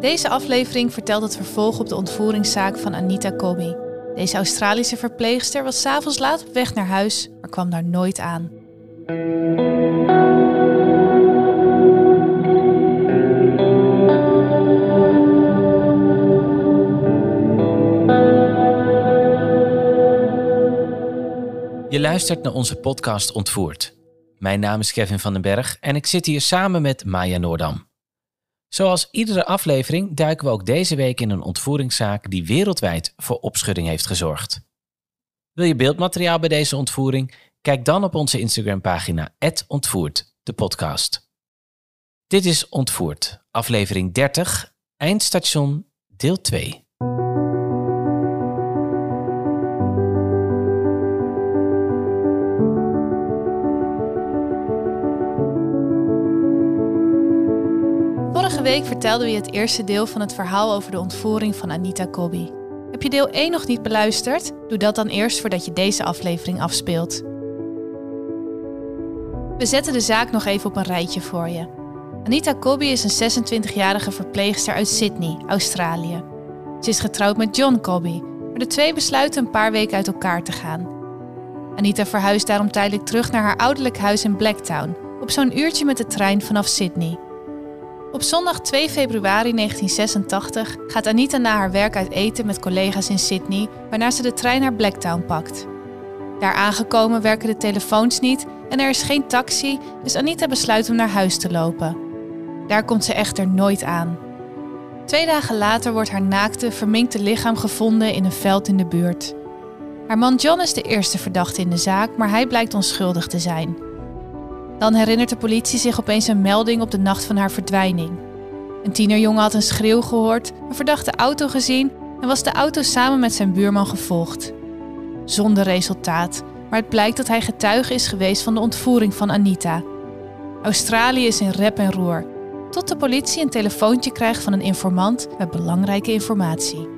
Deze aflevering vertelt het vervolg op de ontvoeringszaak van Anita Kobi. Deze Australische verpleegster was s'avonds laat op weg naar huis, maar kwam daar nooit aan. Je luistert naar onze podcast Ontvoerd. Mijn naam is Kevin van den Berg en ik zit hier samen met Maya Noordam. Zoals iedere aflevering duiken we ook deze week in een ontvoeringszaak die wereldwijd voor opschudding heeft gezorgd. Wil je beeldmateriaal bij deze ontvoering? Kijk dan op onze Instagram-pagina Ontvoerd, de podcast. Dit is Ontvoerd, aflevering 30, eindstation, deel 2. Week vertelden we je het eerste deel van het verhaal over de ontvoering van Anita Kobi. Heb je deel 1 nog niet beluisterd? Doe dat dan eerst voordat je deze aflevering afspeelt. We zetten de zaak nog even op een rijtje voor je. Anita Kobi is een 26-jarige verpleegster uit Sydney, Australië. Ze is getrouwd met John Kobi, maar de twee besluiten een paar weken uit elkaar te gaan. Anita verhuist daarom tijdelijk terug naar haar ouderlijk huis in Blacktown, op zo'n uurtje met de trein vanaf Sydney. Op zondag 2 februari 1986 gaat Anita na haar werk uit eten met collega's in Sydney, waarna ze de trein naar Blacktown pakt. Daar aangekomen werken de telefoons niet en er is geen taxi, dus Anita besluit om naar huis te lopen. Daar komt ze echter nooit aan. Twee dagen later wordt haar naakte, verminkte lichaam gevonden in een veld in de buurt. Haar man John is de eerste verdachte in de zaak, maar hij blijkt onschuldig te zijn. Dan herinnert de politie zich opeens een melding op de nacht van haar verdwijning. Een tienerjongen had een schreeuw gehoord, een verdachte auto gezien en was de auto samen met zijn buurman gevolgd. Zonder resultaat, maar het blijkt dat hij getuige is geweest van de ontvoering van Anita. Australië is in rep en roer, tot de politie een telefoontje krijgt van een informant met belangrijke informatie.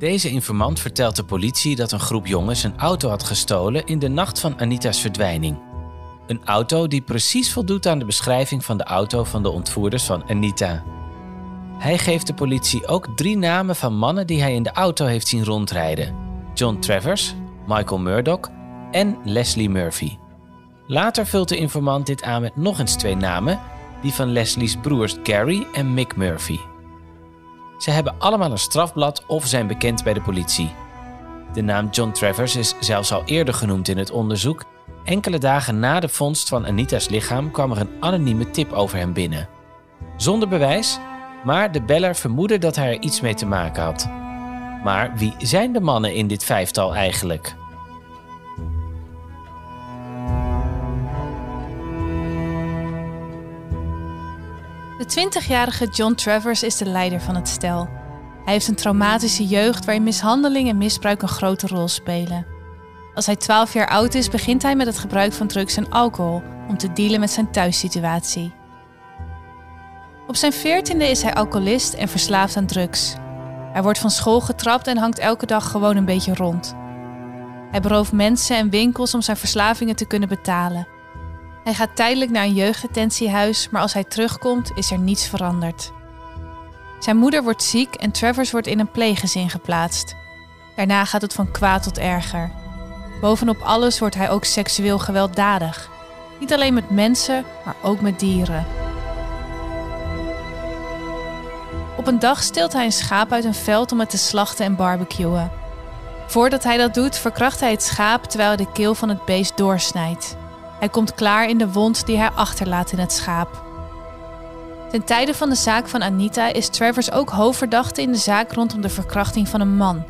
Deze informant vertelt de politie dat een groep jongens een auto had gestolen in de nacht van Anita's verdwijning. Een auto die precies voldoet aan de beschrijving van de auto van de ontvoerders van Anita. Hij geeft de politie ook drie namen van mannen die hij in de auto heeft zien rondrijden: John Travers, Michael Murdoch en Leslie Murphy. Later vult de informant dit aan met nog eens twee namen, die van Leslie's broers Gary en Mick Murphy. Ze hebben allemaal een strafblad of zijn bekend bij de politie. De naam John Travers is zelfs al eerder genoemd in het onderzoek. Enkele dagen na de vondst van Anita's lichaam kwam er een anonieme tip over hem binnen. Zonder bewijs, maar de beller vermoedde dat hij er iets mee te maken had. Maar wie zijn de mannen in dit vijftal eigenlijk? De 20-jarige John Travers is de leider van het stel. Hij heeft een traumatische jeugd waarin mishandeling en misbruik een grote rol spelen. Als hij 12 jaar oud is, begint hij met het gebruik van drugs en alcohol om te dealen met zijn thuissituatie. Op zijn 14e is hij alcoholist en verslaafd aan drugs. Hij wordt van school getrapt en hangt elke dag gewoon een beetje rond. Hij berooft mensen en winkels om zijn verslavingen te kunnen betalen. Hij gaat tijdelijk naar een jeugddetentiehuis, maar als hij terugkomt is er niets veranderd. Zijn moeder wordt ziek en Travers wordt in een pleeggezin geplaatst. Daarna gaat het van kwaad tot erger. Bovenop alles wordt hij ook seksueel gewelddadig. Niet alleen met mensen, maar ook met dieren. Op een dag steelt hij een schaap uit een veld om het te slachten en barbecuen. Voordat hij dat doet, verkracht hij het schaap terwijl hij de keel van het beest doorsnijdt. Hij komt klaar in de wond die hij achterlaat in het schaap. Ten tijde van de zaak van Anita is Travers ook hoofdverdachte in de zaak rondom de verkrachting van een man.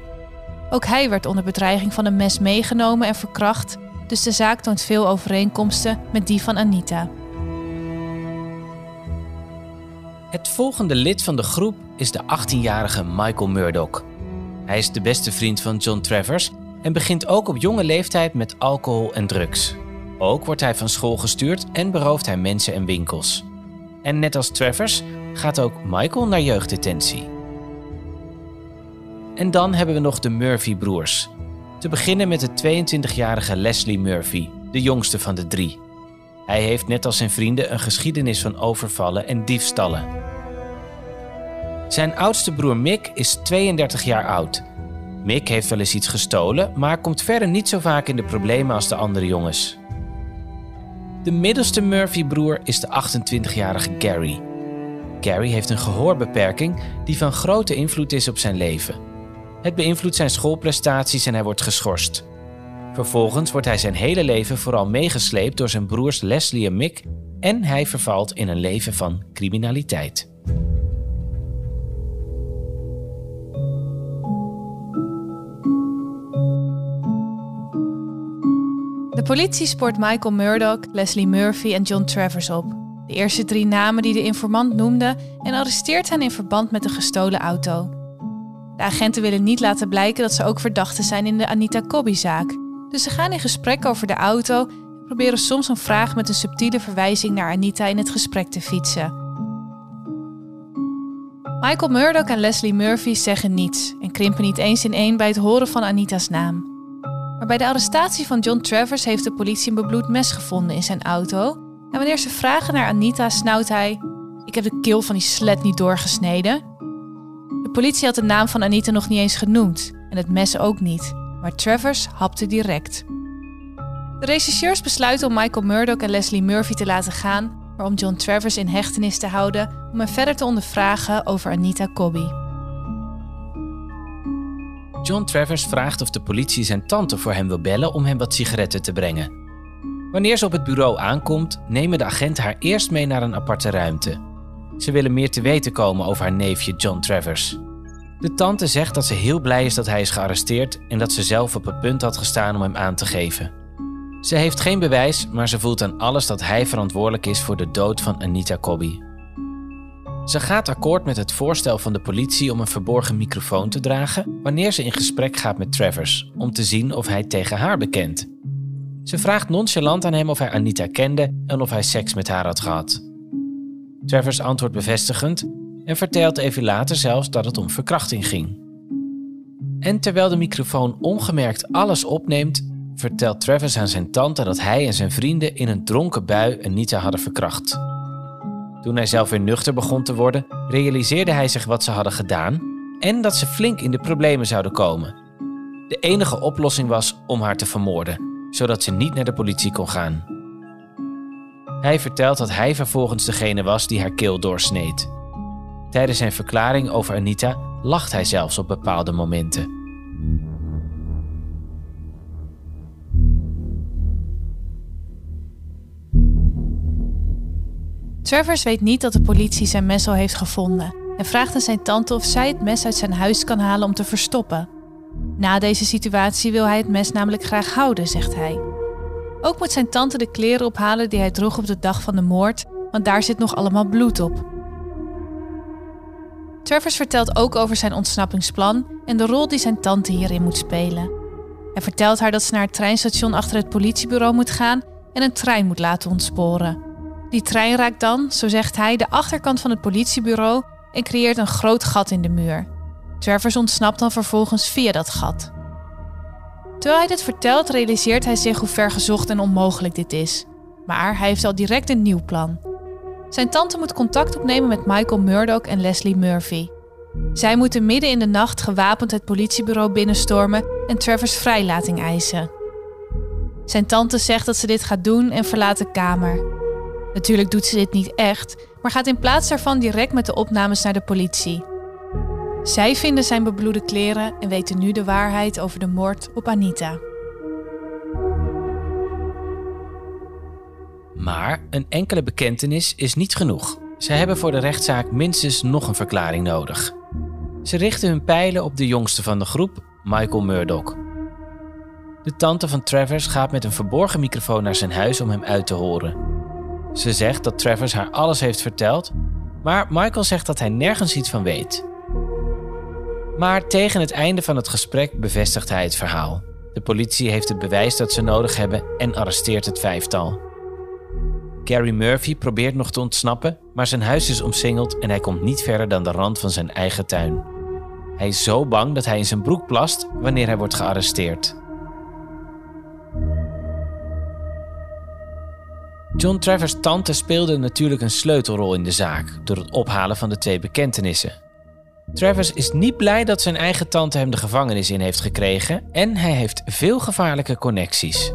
Ook hij werd onder bedreiging van een mes meegenomen en verkracht, dus de zaak toont veel overeenkomsten met die van Anita. Het volgende lid van de groep is de 18-jarige Michael Murdoch. Hij is de beste vriend van John Travers en begint ook op jonge leeftijd met alcohol en drugs. Ook wordt hij van school gestuurd en berooft hij mensen en winkels. En net als Travers gaat ook Michael naar jeugddetentie. En dan hebben we nog de Murphy-broers. Te beginnen met de 22-jarige Leslie Murphy, de jongste van de drie. Hij heeft net als zijn vrienden een geschiedenis van overvallen en diefstallen. Zijn oudste broer Mick is 32 jaar oud. Mick heeft wel eens iets gestolen, maar komt verder niet zo vaak in de problemen als de andere jongens. De middelste Murphy-broer is de 28-jarige Gary. Gary heeft een gehoorbeperking die van grote invloed is op zijn leven. Het beïnvloedt zijn schoolprestaties en hij wordt geschorst. Vervolgens wordt hij zijn hele leven vooral meegesleept door zijn broers Leslie en Mick en hij vervalt in een leven van criminaliteit. Politie spoort Michael Murdoch, Leslie Murphy en John Travers op. De eerste drie namen die de informant noemde en arresteert hen in verband met de gestolen auto. De agenten willen niet laten blijken dat ze ook verdachten zijn in de Anita Cobby-zaak. Dus ze gaan in gesprek over de auto en proberen soms een vraag met een subtiele verwijzing naar Anita in het gesprek te fietsen. Michael Murdoch en Leslie Murphy zeggen niets en krimpen niet eens in één bij het horen van Anita's naam. Maar bij de arrestatie van John Travers heeft de politie een bebloed mes gevonden in zijn auto. En wanneer ze vragen naar Anita, snauwt hij: Ik heb de keel van die slet niet doorgesneden. De politie had de naam van Anita nog niet eens genoemd en het mes ook niet, maar Travers hapte direct. De rechercheurs besluiten om Michael Murdoch en Leslie Murphy te laten gaan, maar om John Travers in hechtenis te houden om hem verder te ondervragen over Anita Cobby. John Travers vraagt of de politie zijn tante voor hem wil bellen om hem wat sigaretten te brengen. Wanneer ze op het bureau aankomt, nemen de agenten haar eerst mee naar een aparte ruimte. Ze willen meer te weten komen over haar neefje John Travers. De tante zegt dat ze heel blij is dat hij is gearresteerd en dat ze zelf op het punt had gestaan om hem aan te geven. Ze heeft geen bewijs, maar ze voelt aan alles dat hij verantwoordelijk is voor de dood van Anita Cobby. Ze gaat akkoord met het voorstel van de politie om een verborgen microfoon te dragen wanneer ze in gesprek gaat met Travers, om te zien of hij tegen haar bekent. Ze vraagt nonchalant aan hem of hij Anita kende en of hij seks met haar had gehad. Travers antwoordt bevestigend en vertelt even later zelfs dat het om verkrachting ging. En terwijl de microfoon ongemerkt alles opneemt, vertelt Travers aan zijn tante dat hij en zijn vrienden in een dronken bui Anita hadden verkracht. Toen hij zelf weer nuchter begon te worden, realiseerde hij zich wat ze hadden gedaan en dat ze flink in de problemen zouden komen. De enige oplossing was om haar te vermoorden, zodat ze niet naar de politie kon gaan. Hij vertelt dat hij vervolgens degene was die haar keel doorsneed. Tijdens zijn verklaring over Anita lacht hij zelfs op bepaalde momenten. Travers weet niet dat de politie zijn mes al heeft gevonden en vraagt aan zijn tante of zij het mes uit zijn huis kan halen om te verstoppen. Na deze situatie wil hij het mes namelijk graag houden, zegt hij. Ook moet zijn tante de kleren ophalen die hij droeg op de dag van de moord, want daar zit nog allemaal bloed op. Travers vertelt ook over zijn ontsnappingsplan en de rol die zijn tante hierin moet spelen. Hij vertelt haar dat ze naar het treinstation achter het politiebureau moet gaan en een trein moet laten ontsporen. Die trein raakt dan, zo zegt hij, de achterkant van het politiebureau en creëert een groot gat in de muur. Travers ontsnapt dan vervolgens via dat gat. Terwijl hij dit vertelt, realiseert hij zich hoe ver gezocht en onmogelijk dit is. Maar hij heeft al direct een nieuw plan. Zijn tante moet contact opnemen met Michael Murdoch en Leslie Murphy. Zij moeten midden in de nacht gewapend het politiebureau binnenstormen en Travers vrijlating eisen. Zijn tante zegt dat ze dit gaat doen en verlaat de kamer. Natuurlijk doet ze dit niet echt, maar gaat in plaats daarvan direct met de opnames naar de politie. Zij vinden zijn bebloede kleren en weten nu de waarheid over de moord op Anita. Maar een enkele bekentenis is niet genoeg. Ze hebben voor de rechtszaak minstens nog een verklaring nodig. Ze richten hun pijlen op de jongste van de groep, Michael Murdoch. De tante van Travers gaat met een verborgen microfoon naar zijn huis om hem uit te horen. Ze zegt dat Travers haar alles heeft verteld, maar Michael zegt dat hij nergens iets van weet. Maar tegen het einde van het gesprek bevestigt hij het verhaal. De politie heeft het bewijs dat ze nodig hebben en arresteert het vijftal. Gary Murphy probeert nog te ontsnappen, maar zijn huis is omsingeld en hij komt niet verder dan de rand van zijn eigen tuin. Hij is zo bang dat hij in zijn broek plast wanneer hij wordt gearresteerd. John Travers' tante speelde natuurlijk een sleutelrol in de zaak door het ophalen van de twee bekentenissen. Travers is niet blij dat zijn eigen tante hem de gevangenis in heeft gekregen en hij heeft veel gevaarlijke connecties.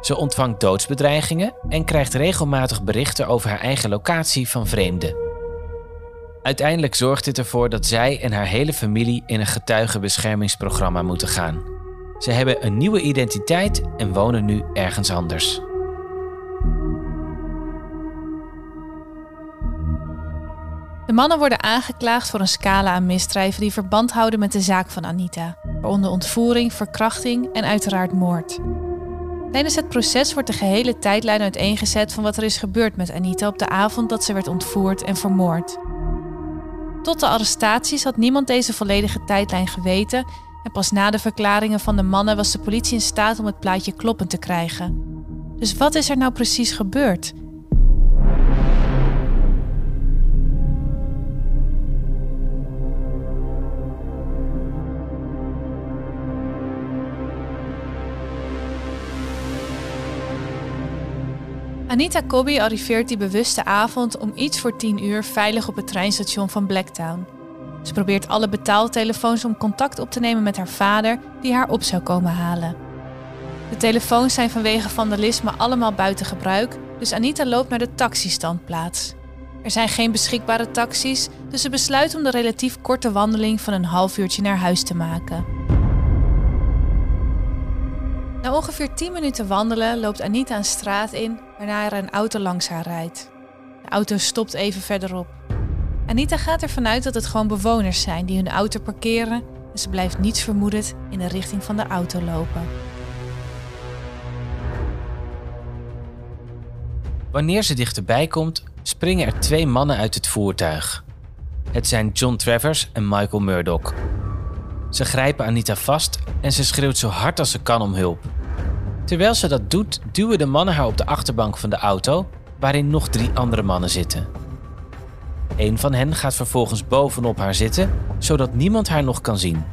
Ze ontvangt doodsbedreigingen en krijgt regelmatig berichten over haar eigen locatie van vreemden. Uiteindelijk zorgt dit ervoor dat zij en haar hele familie in een getuigenbeschermingsprogramma moeten gaan. Ze hebben een nieuwe identiteit en wonen nu ergens anders. De mannen worden aangeklaagd voor een scala aan misdrijven die verband houden met de zaak van Anita, waaronder ontvoering, verkrachting en uiteraard moord. Tijdens het proces wordt de gehele tijdlijn uiteengezet van wat er is gebeurd met Anita op de avond dat ze werd ontvoerd en vermoord. Tot de arrestaties had niemand deze volledige tijdlijn geweten en pas na de verklaringen van de mannen was de politie in staat om het plaatje kloppend te krijgen. Dus wat is er nou precies gebeurd? Anita Cobby arriveert die bewuste avond om iets voor tien uur veilig op het treinstation van Blacktown. Ze probeert alle betaaltelefoons om contact op te nemen met haar vader, die haar op zou komen halen. De telefoons zijn vanwege vandalisme allemaal buiten gebruik, dus Anita loopt naar de taxistandplaats. Er zijn geen beschikbare taxis, dus ze besluit om de relatief korte wandeling van een half uurtje naar huis te maken. Na ongeveer 10 minuten wandelen loopt Anita een straat in, waarna er een auto langs haar rijdt. De auto stopt even verderop. Anita gaat ervan uit dat het gewoon bewoners zijn die hun auto parkeren en ze blijft niets vermoedend in de richting van de auto lopen. Wanneer ze dichterbij komt, springen er twee mannen uit het voertuig. Het zijn John Travers en Michael Murdoch. Ze grijpen Anita vast en ze schreeuwt zo hard als ze kan om hulp. Terwijl ze dat doet, duwen de mannen haar op de achterbank van de auto, waarin nog drie andere mannen zitten. Een van hen gaat vervolgens bovenop haar zitten, zodat niemand haar nog kan zien.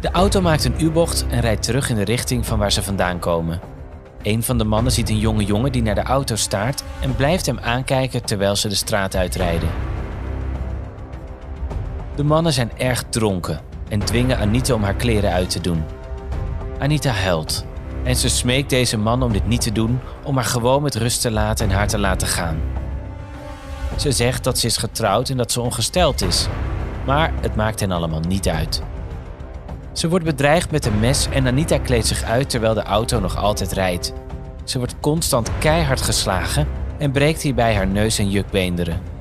De auto maakt een U-bocht en rijdt terug in de richting van waar ze vandaan komen. Een van de mannen ziet een jonge jongen die naar de auto staart en blijft hem aankijken terwijl ze de straat uitrijden. De mannen zijn erg dronken en dwingen Anita om haar kleren uit te doen. Anita huilt en ze smeekt deze man om dit niet te doen, om haar gewoon met rust te laten en haar te laten gaan. Ze zegt dat ze is getrouwd en dat ze ongesteld is, maar het maakt hen allemaal niet uit. Ze wordt bedreigd met een mes en Anita kleedt zich uit terwijl de auto nog altijd rijdt. Ze wordt constant keihard geslagen en breekt hierbij haar neus en jukbeenderen.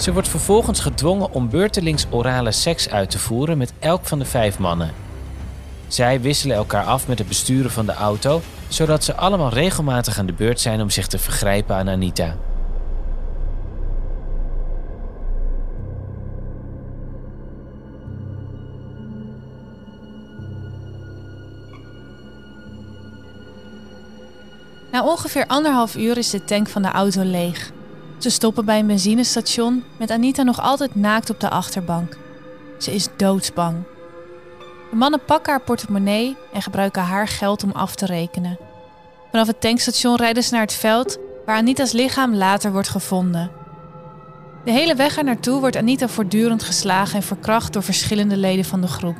Ze wordt vervolgens gedwongen om beurtelings orale seks uit te voeren met elk van de vijf mannen. Zij wisselen elkaar af met het besturen van de auto, zodat ze allemaal regelmatig aan de beurt zijn om zich te vergrijpen aan Anita. Na ongeveer anderhalf uur is de tank van de auto leeg. Ze stoppen bij een benzinestation met Anita nog altijd naakt op de achterbank. Ze is doodsbang. De mannen pakken haar portemonnee en gebruiken haar geld om af te rekenen. Vanaf het tankstation rijden ze naar het veld waar Anita's lichaam later wordt gevonden. De hele weg er naartoe wordt Anita voortdurend geslagen en verkracht door verschillende leden van de groep.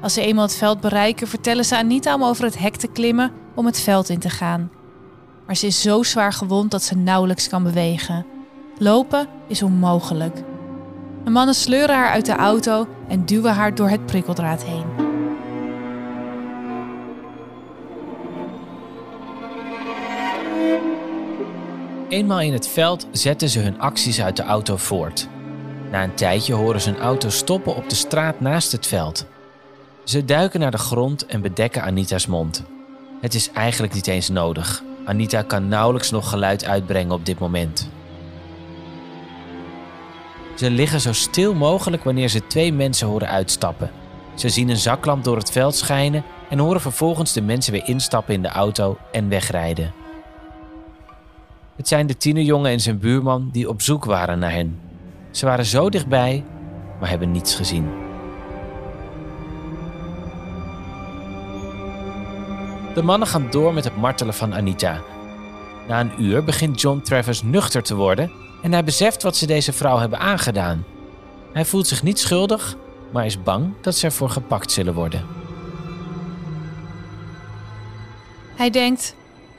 Als ze eenmaal het veld bereiken, vertellen ze Anita om over het hek te klimmen om het veld in te gaan maar ze is zo zwaar gewond dat ze nauwelijks kan bewegen. Lopen is onmogelijk. De mannen sleuren haar uit de auto en duwen haar door het prikkeldraad heen. Eenmaal in het veld zetten ze hun acties uit de auto voort. Na een tijdje horen ze een auto stoppen op de straat naast het veld. Ze duiken naar de grond en bedekken Anita's mond. Het is eigenlijk niet eens nodig. Anita kan nauwelijks nog geluid uitbrengen op dit moment. Ze liggen zo stil mogelijk wanneer ze twee mensen horen uitstappen. Ze zien een zaklamp door het veld schijnen en horen vervolgens de mensen weer instappen in de auto en wegrijden. Het zijn de tienerjongen en zijn buurman die op zoek waren naar hen. Ze waren zo dichtbij, maar hebben niets gezien. De mannen gaan door met het martelen van Anita. Na een uur begint John Travers nuchter te worden en hij beseft wat ze deze vrouw hebben aangedaan. Hij voelt zich niet schuldig, maar is bang dat ze ervoor gepakt zullen worden. Hij denkt: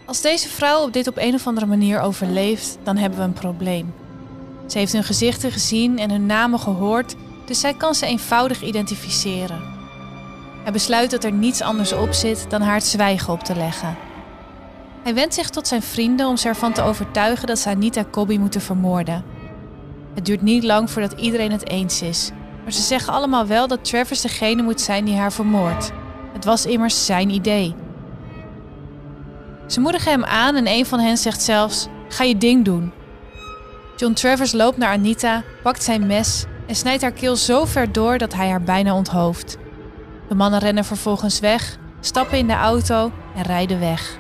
als deze vrouw op dit op een of andere manier overleeft, dan hebben we een probleem. Ze heeft hun gezichten gezien en hun namen gehoord, dus zij kan ze eenvoudig identificeren. Hij besluit dat er niets anders op zit dan haar het zwijgen op te leggen. Hij wendt zich tot zijn vrienden om ze ervan te overtuigen dat ze Anita Cobby moeten vermoorden. Het duurt niet lang voordat iedereen het eens is, maar ze zeggen allemaal wel dat Travers degene moet zijn die haar vermoordt. Het was immers zijn idee. Ze moedigen hem aan en een van hen zegt zelfs: Ga je ding doen. John Travers loopt naar Anita, pakt zijn mes en snijdt haar keel zo ver door dat hij haar bijna onthoofd. De mannen rennen vervolgens weg, stappen in de auto en rijden weg.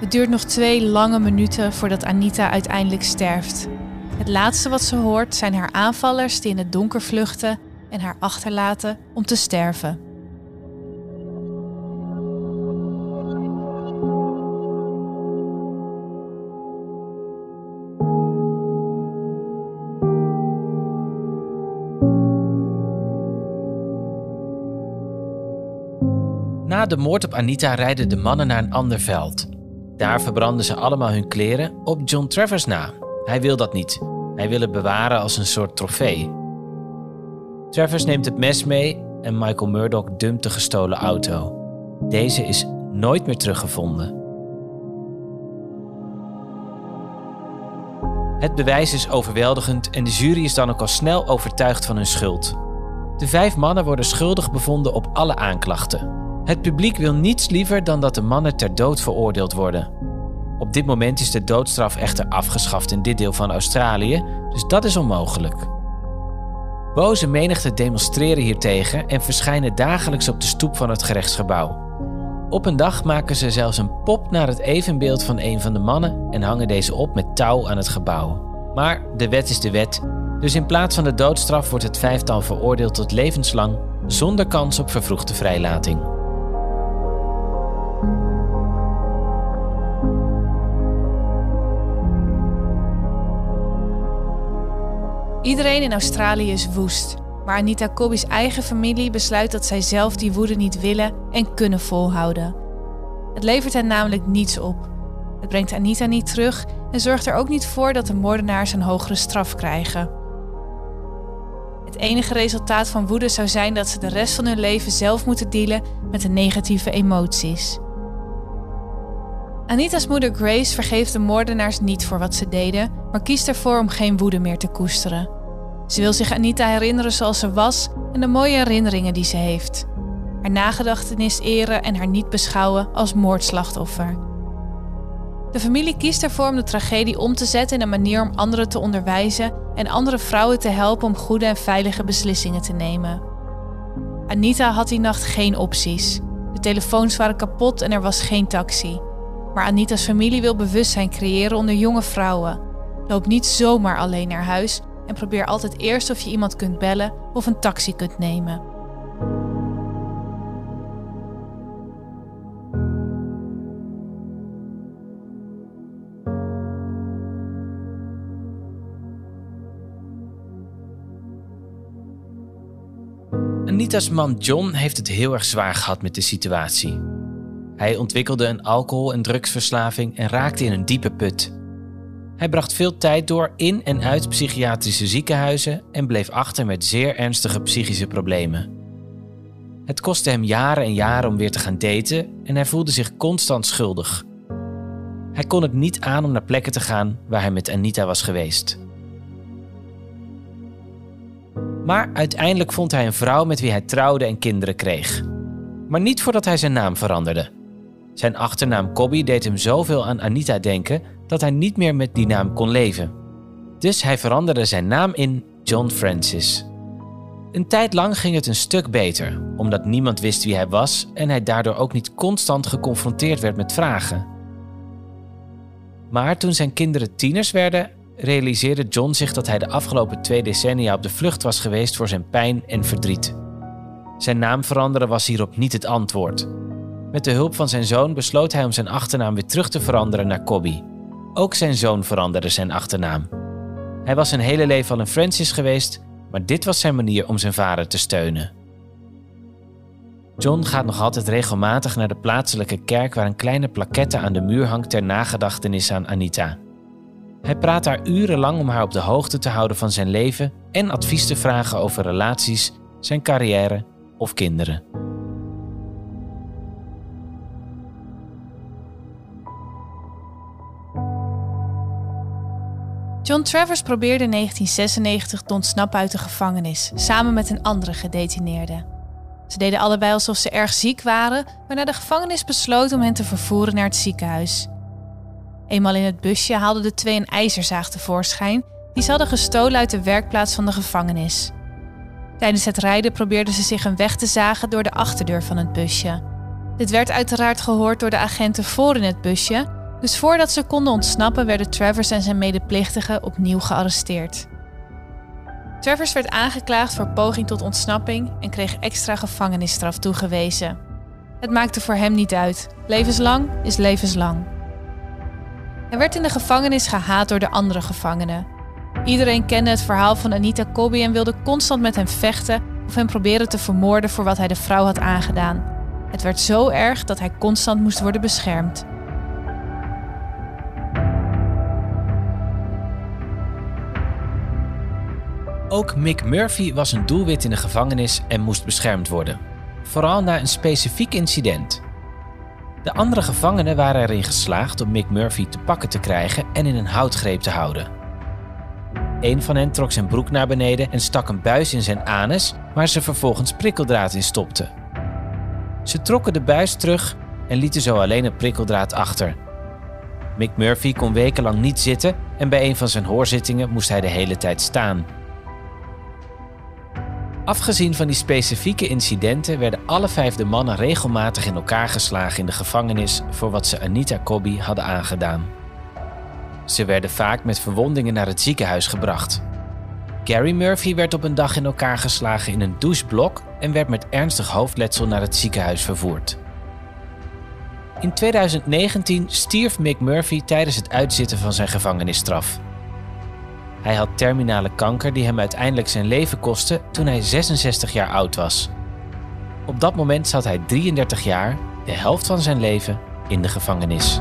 Het duurt nog twee lange minuten voordat Anita uiteindelijk sterft. Het laatste wat ze hoort zijn haar aanvallers die in het donker vluchten en haar achterlaten om te sterven. Na de moord op Anita rijden de mannen naar een ander veld. Daar verbranden ze allemaal hun kleren op John Travers na. Hij wil dat niet. Hij wil het bewaren als een soort trofee. Travers neemt het mes mee en Michael Murdoch dumpt de gestolen auto. Deze is nooit meer teruggevonden. Het bewijs is overweldigend en de jury is dan ook al snel overtuigd van hun schuld. De vijf mannen worden schuldig bevonden op alle aanklachten. Het publiek wil niets liever dan dat de mannen ter dood veroordeeld worden. Op dit moment is de doodstraf echter afgeschaft in dit deel van Australië, dus dat is onmogelijk. Boze menigten demonstreren hiertegen en verschijnen dagelijks op de stoep van het gerechtsgebouw. Op een dag maken ze zelfs een pop naar het evenbeeld van een van de mannen en hangen deze op met touw aan het gebouw. Maar de wet is de wet, dus in plaats van de doodstraf wordt het vijftal veroordeeld tot levenslang zonder kans op vervroegde vrijlating. Iedereen in Australië is woest. Maar Anita Cobby's eigen familie besluit dat zij zelf die woede niet willen en kunnen volhouden. Het levert hen namelijk niets op. Het brengt Anita niet terug en zorgt er ook niet voor dat de moordenaars een hogere straf krijgen. Het enige resultaat van woede zou zijn dat ze de rest van hun leven zelf moeten dealen met de negatieve emoties. Anita's moeder Grace vergeeft de moordenaars niet voor wat ze deden, maar kiest ervoor om geen woede meer te koesteren. Ze wil zich Anita herinneren zoals ze was en de mooie herinneringen die ze heeft. Haar nagedachtenis eren en haar niet beschouwen als moordslachtoffer. De familie kiest ervoor om de tragedie om te zetten in een manier om anderen te onderwijzen en andere vrouwen te helpen om goede en veilige beslissingen te nemen. Anita had die nacht geen opties. De telefoons waren kapot en er was geen taxi. Maar Anita's familie wil bewustzijn creëren onder jonge vrouwen. Loop niet zomaar alleen naar huis en probeer altijd eerst of je iemand kunt bellen of een taxi kunt nemen. Anita's man John heeft het heel erg zwaar gehad met de situatie. Hij ontwikkelde een alcohol- en drugsverslaving en raakte in een diepe put. Hij bracht veel tijd door in en uit psychiatrische ziekenhuizen en bleef achter met zeer ernstige psychische problemen. Het kostte hem jaren en jaren om weer te gaan daten en hij voelde zich constant schuldig. Hij kon het niet aan om naar plekken te gaan waar hij met Anita was geweest. Maar uiteindelijk vond hij een vrouw met wie hij trouwde en kinderen kreeg. Maar niet voordat hij zijn naam veranderde. Zijn achternaam Cobby deed hem zoveel aan Anita denken dat hij niet meer met die naam kon leven. Dus hij veranderde zijn naam in John Francis. Een tijd lang ging het een stuk beter, omdat niemand wist wie hij was en hij daardoor ook niet constant geconfronteerd werd met vragen. Maar toen zijn kinderen tieners werden, realiseerde John zich dat hij de afgelopen twee decennia op de vlucht was geweest voor zijn pijn en verdriet. Zijn naam veranderen was hierop niet het antwoord. Met de hulp van zijn zoon besloot hij om zijn achternaam weer terug te veranderen naar Cobby. Ook zijn zoon veranderde zijn achternaam. Hij was zijn hele leven al een Francis geweest, maar dit was zijn manier om zijn vader te steunen. John gaat nog altijd regelmatig naar de plaatselijke kerk waar een kleine plaquette aan de muur hangt ter nagedachtenis aan Anita. Hij praat daar urenlang om haar op de hoogte te houden van zijn leven en advies te vragen over relaties, zijn carrière of kinderen. John Travers probeerde in 1996 te ontsnappen uit de gevangenis, samen met een andere gedetineerde. Ze deden allebei alsof ze erg ziek waren, waarna de gevangenis besloot om hen te vervoeren naar het ziekenhuis. Eenmaal in het busje haalden de twee een ijzerzaag tevoorschijn die ze hadden gestolen uit de werkplaats van de gevangenis. Tijdens het rijden probeerden ze zich een weg te zagen door de achterdeur van het busje. Dit werd uiteraard gehoord door de agenten voor in het busje, dus voordat ze konden ontsnappen werden Travers en zijn medeplichtigen opnieuw gearresteerd. Travers werd aangeklaagd voor poging tot ontsnapping en kreeg extra gevangenisstraf toegewezen. Het maakte voor hem niet uit. Levenslang is levenslang. Hij werd in de gevangenis gehaat door de andere gevangenen. Iedereen kende het verhaal van Anita Cobby en wilde constant met hem vechten of hem proberen te vermoorden voor wat hij de vrouw had aangedaan. Het werd zo erg dat hij constant moest worden beschermd. Ook Mick Murphy was een doelwit in de gevangenis en moest beschermd worden. Vooral na een specifiek incident. De andere gevangenen waren erin geslaagd om Mick Murphy te pakken te krijgen en in een houtgreep te houden. Een van hen trok zijn broek naar beneden en stak een buis in zijn anus, waar ze vervolgens prikkeldraad in stopte. Ze trokken de buis terug en lieten zo alleen een prikkeldraad achter. Mick Murphy kon wekenlang niet zitten en bij een van zijn hoorzittingen moest hij de hele tijd staan. Afgezien van die specifieke incidenten werden alle vijf de mannen regelmatig in elkaar geslagen in de gevangenis voor wat ze Anita Cobby hadden aangedaan. Ze werden vaak met verwondingen naar het ziekenhuis gebracht. Gary Murphy werd op een dag in elkaar geslagen in een doucheblok en werd met ernstig hoofdletsel naar het ziekenhuis vervoerd. In 2019 stierf Mick Murphy tijdens het uitzitten van zijn gevangenisstraf. Hij had terminale kanker die hem uiteindelijk zijn leven kostte toen hij 66 jaar oud was. Op dat moment zat hij 33 jaar, de helft van zijn leven, in de gevangenis.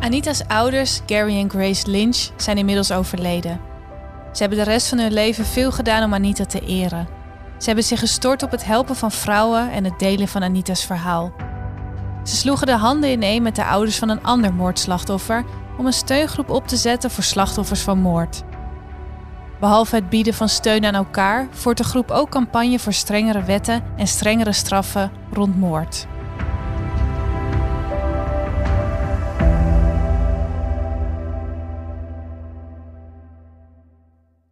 Anita's ouders, Gary en Grace Lynch, zijn inmiddels overleden. Ze hebben de rest van hun leven veel gedaan om Anita te eren. Ze hebben zich gestort op het helpen van vrouwen en het delen van Anita's verhaal. Ze sloegen de handen ineen met de ouders van een ander moordslachtoffer om een steungroep op te zetten voor slachtoffers van moord. Behalve het bieden van steun aan elkaar, voert de groep ook campagne voor strengere wetten en strengere straffen rond moord.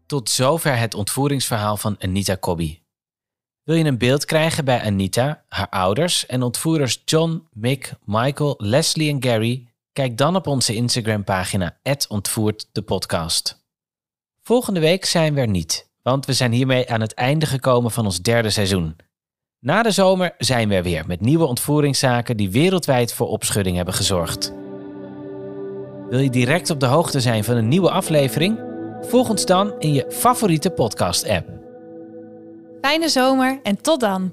Tot zover het ontvoeringsverhaal van Anita Cobby. Wil je een beeld krijgen bij Anita, haar ouders en ontvoerders John, Mick, Michael, Leslie en Gary? Kijk dan op onze Instagram-pagina ontvoerd de podcast. Volgende week zijn we er niet, want we zijn hiermee aan het einde gekomen van ons derde seizoen. Na de zomer zijn we er weer met nieuwe ontvoeringszaken die wereldwijd voor opschudding hebben gezorgd. Wil je direct op de hoogte zijn van een nieuwe aflevering? Volg ons dan in je favoriete podcast-app. Fijne zomer en tot dan!